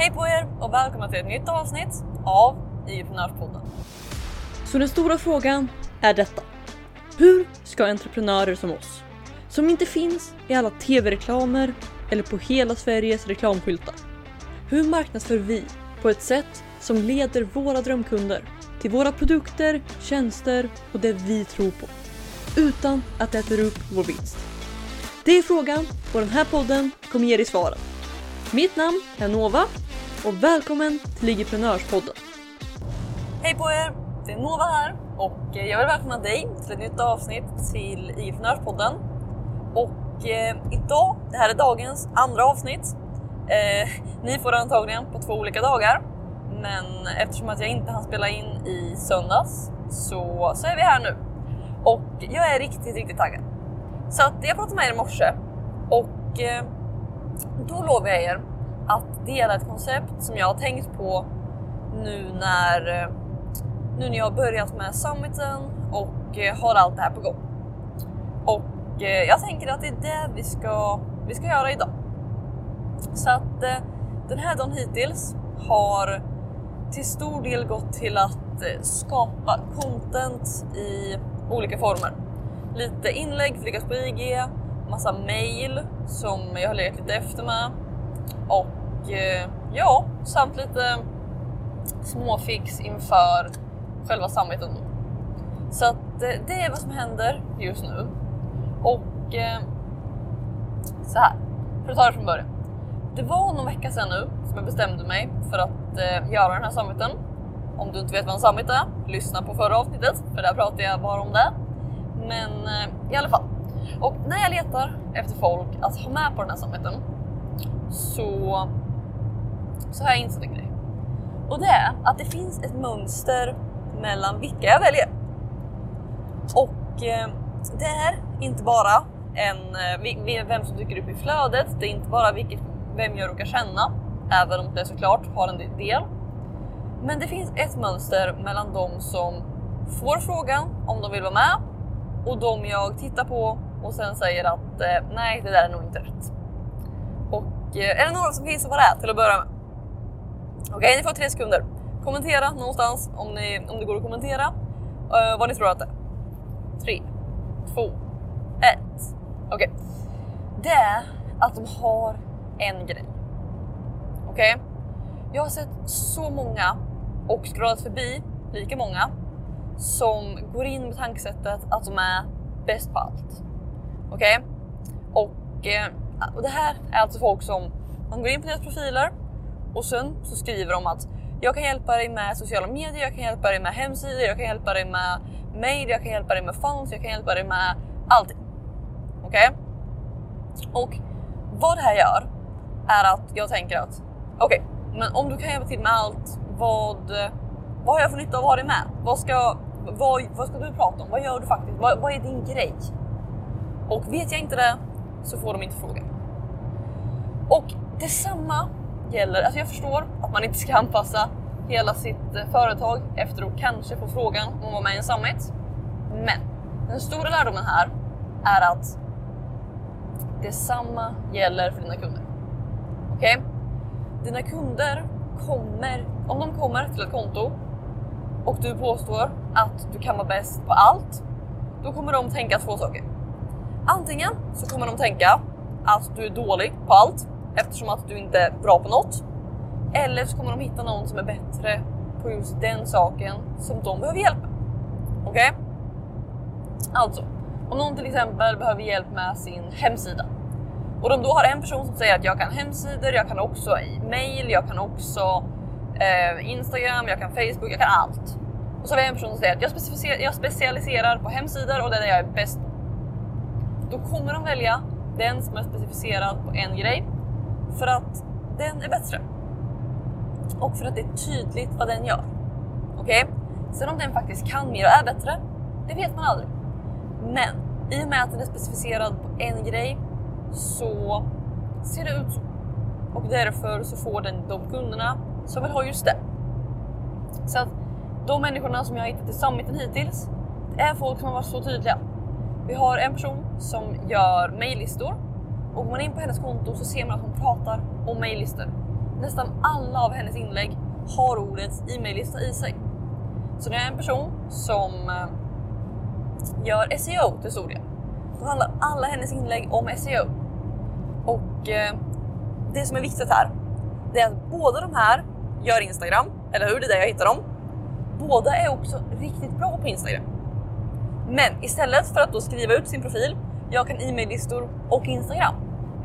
Hej på er och välkomna till ett nytt avsnitt av Entreprenörspodden. Så den stora frågan är detta. Hur ska entreprenörer som oss, som inte finns i alla tv-reklamer eller på hela Sveriges reklamskyltar. Hur marknadsför vi på ett sätt som leder våra drömkunder till våra produkter, tjänster och det vi tror på. Utan att det äter upp vår vinst. Det är frågan och den här podden kommer ge dig svaren. Mitt namn är Nova och välkommen till Ligiprenörspodden. Hej på er! Det är Nova här och eh, jag vill välkomna dig till ett nytt avsnitt till Ligiprenörspodden. Och eh, idag, det här är dagens andra avsnitt. Eh, ni får det antagligen på två olika dagar. Men eftersom att jag inte hann spela in i söndags så, så är vi här nu. Och jag är riktigt, riktigt taggad. Så att jag pratade med er i morse och eh, då lovar jag er att dela ett koncept som jag har tänkt på nu när, eh, nu när jag har börjat med summiten och eh, har allt det här på gång. Och eh, jag tänker att det är det vi ska, vi ska göra idag. Så att den här dagen hittills har till stor del gått till att skapa content i olika former. Lite inlägg för på IG, massa mail som jag har legat lite efter med och eh, ja, samt lite småfix inför själva summiten. Så att eh, det är vad som händer just nu. Och eh, så här, för att ta det från början. Det var någon vecka sedan nu som jag bestämde mig för att eh, göra den här summiten. Om du inte vet vad en summit är, lyssna på förra avsnittet för där pratade jag bara om det. Men eh, i alla fall. Och när jag letar efter folk att ha med på den här summiten så, så har jag insett en grej. Och det är att det finns ett mönster mellan vilka jag väljer. Och eh, det är inte bara en, eh, vem som dyker upp i flödet, det är inte bara vilket, vem jag råkar känna, även om det såklart har en del. Men det finns ett mönster mellan de som får frågan om de vill vara med och de jag tittar på och sen säger att eh, nej, det där är nog inte rätt. Och eh, är det några som gissar vad det är till att börja med? Okej, okay, ni får tre sekunder. Kommentera någonstans om, ni, om det går att kommentera uh, vad ni tror att det är. Tre, två, ett. Okej. Okay. Det är att de har en grej. Okej? Okay? Jag har sett så många och scrollat förbi lika många som går in med tankesättet att de är bäst på allt. Okej? Okay? Och, eh, och det här är alltså folk som man går in på deras profiler och sen så skriver de att jag kan hjälpa dig med sociala medier, jag kan hjälpa dig med hemsidor, jag kan hjälpa dig med mail, jag kan hjälpa dig med funds, jag kan hjälpa dig med allting. Okej? Okay? Och vad det här gör är att jag tänker att okej, okay, men om du kan hjälpa till med allt, vad, vad har jag för nytta av att ha dig med? Vad ska, vad, vad ska du prata om? Vad gör du faktiskt? Vad, vad är din grej? Och vet jag inte det så får de inte fråga. Och detsamma gäller, alltså jag förstår att man inte ska anpassa hela sitt eh, företag efter att kanske få frågan om att vara med i en summit. Men den stora lärdomen här är att detsamma gäller för dina kunder. Okej? Okay? Dina kunder kommer, om de kommer till ett konto och du påstår att du kan vara bäst på allt, då kommer de tänka två saker. Antingen så kommer de tänka att du är dålig på allt eftersom att du inte är bra på något. Eller så kommer de hitta någon som är bättre på just den saken som de behöver hjälp med. Okej? Okay? Alltså, om någon till exempel behöver hjälp med sin hemsida och de då har en person som säger att jag kan hemsidor, jag kan också mail, jag kan också eh, Instagram, jag kan Facebook, jag kan allt. Och så har vi en person som säger att jag, specialiserar, på hemsidor och det är det jag är bäst på. Då kommer de välja den som är specificerad på en grej för att den är bättre. Och för att det är tydligt vad den gör. Okej? Okay? Sen om den faktiskt kan mer och är bättre, det vet man aldrig. Men i och med att den är specificerad på en grej så ser det ut så. Och därför så får den de kunderna som vill ha just det. Så att de människorna som jag har hittat i summiten hittills, det är folk som har varit så tydliga. Vi har en person som gör mejllistor och går man in på hennes konto så ser man att hon pratar om mejllistor. nästan alla av hennes inlägg har ordet e-maillista i sig. Så det är en person som eh, gör SEO till stor del, då handlar alla hennes inlägg om SEO. Och eh, det som är viktigt här, det är att båda de här gör Instagram, eller hur? Det är där jag hittar dem. Båda är också riktigt bra på Instagram. Men istället för att då skriva ut sin profil, jag kan e-maillistor och Instagram.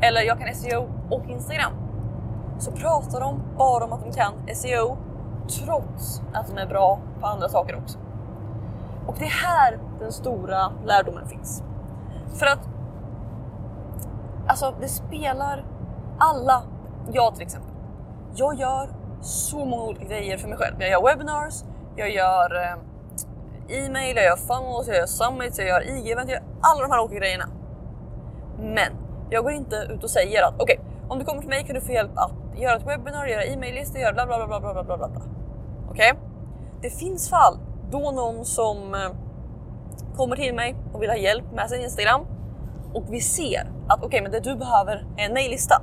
Eller jag kan SEO och Instagram. Så pratar de bara om att de kan SEO trots att de är bra på andra saker också. Och det är här den stora lärdomen finns. För att alltså det spelar alla, jag till exempel. Jag gör så många olika grejer för mig själv. Jag gör webinars, jag gör eh, e-mail, jag gör funnels, jag gör summits, jag gör IG-event, jag gör alla de här olika grejerna. Men jag går inte ut och säger att okej, okay, om du kommer till mig kan du få hjälp att göra ett webbinar, göra e-maillistor, göra bla bla bla bla bla bla bla. Okej? Okay? Det finns fall då någon som eh, kommer till mig och vill ha hjälp med sin Instagram och vi ser att okej, okay, men det du behöver är en maillista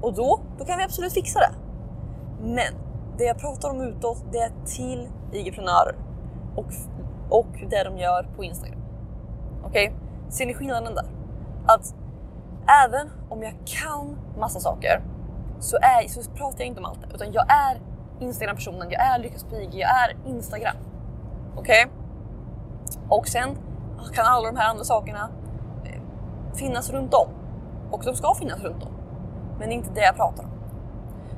och då, då kan vi absolut fixa det. Men det jag pratar om utåt, det är till IG-prenörer och, och det de gör på Instagram. Okej, okay? ser ni skillnaden där? Att även om jag kan massa saker så, är, så pratar jag inte om allt det, utan jag är Instagram-personen, jag är Lyckas pig, jag är Instagram. Okej? Okay? Och sen kan alla de här andra sakerna eh, finnas runt om. Och de ska finnas runt om. Men det är inte det jag pratar om.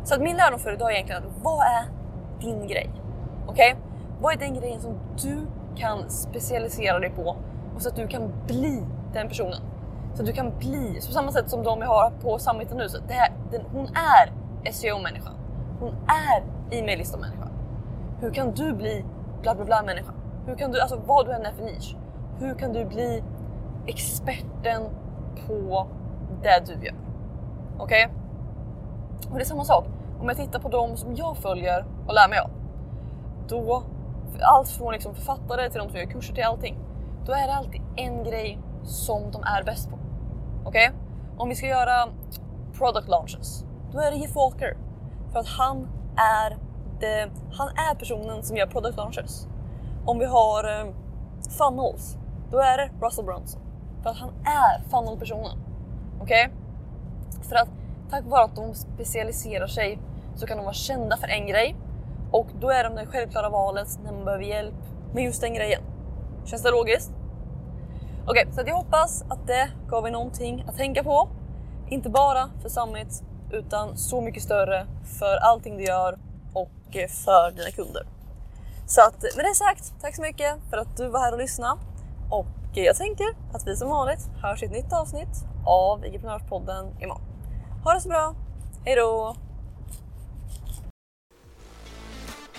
Så att min lärdom för idag är egentligen att vad är din grej? Okej? Okay? Vad är den grejen som du kan specialisera dig på och så att du kan bli den personen? Så att du kan bli, på samma sätt som de jag har på Summiten nu, så det här, den, hon är SEO-människan. Hon är e-maillista-människan. Hur kan du bli bla bla bla människa? Hur kan du, alltså vad du än är för nisch, hur kan du bli experten på det du gör? Okej? Okay? Och det är samma sak om jag tittar på de som jag följer och lär mig av. Då, allt från liksom författare till de som gör kurser till allting. Då är det alltid en grej som de är bäst på. Okej? Okay? Om vi ska göra product launches, då är det Jeff Walker. För att han är, det, han är personen som gör product launches. Om vi har eh, funnels, då är det Russell Brunson. För att han är funnel-personen. Okej? Okay? För att tack vare att de specialiserar sig så kan de vara kända för en grej och då är de det självklara valet när man behöver hjälp med just den grejen. Känns det logiskt? Okej, okay, så jag hoppas att det gav er någonting att tänka på. Inte bara för Summit utan så mycket större för allting du gör och för dina kunder. Så att med det sagt, tack så mycket för att du var här och lyssnade. Och jag tänker att vi som vanligt hörs i ett nytt avsnitt av IG-prenörspodden imorgon. Ha det så bra, hejdå!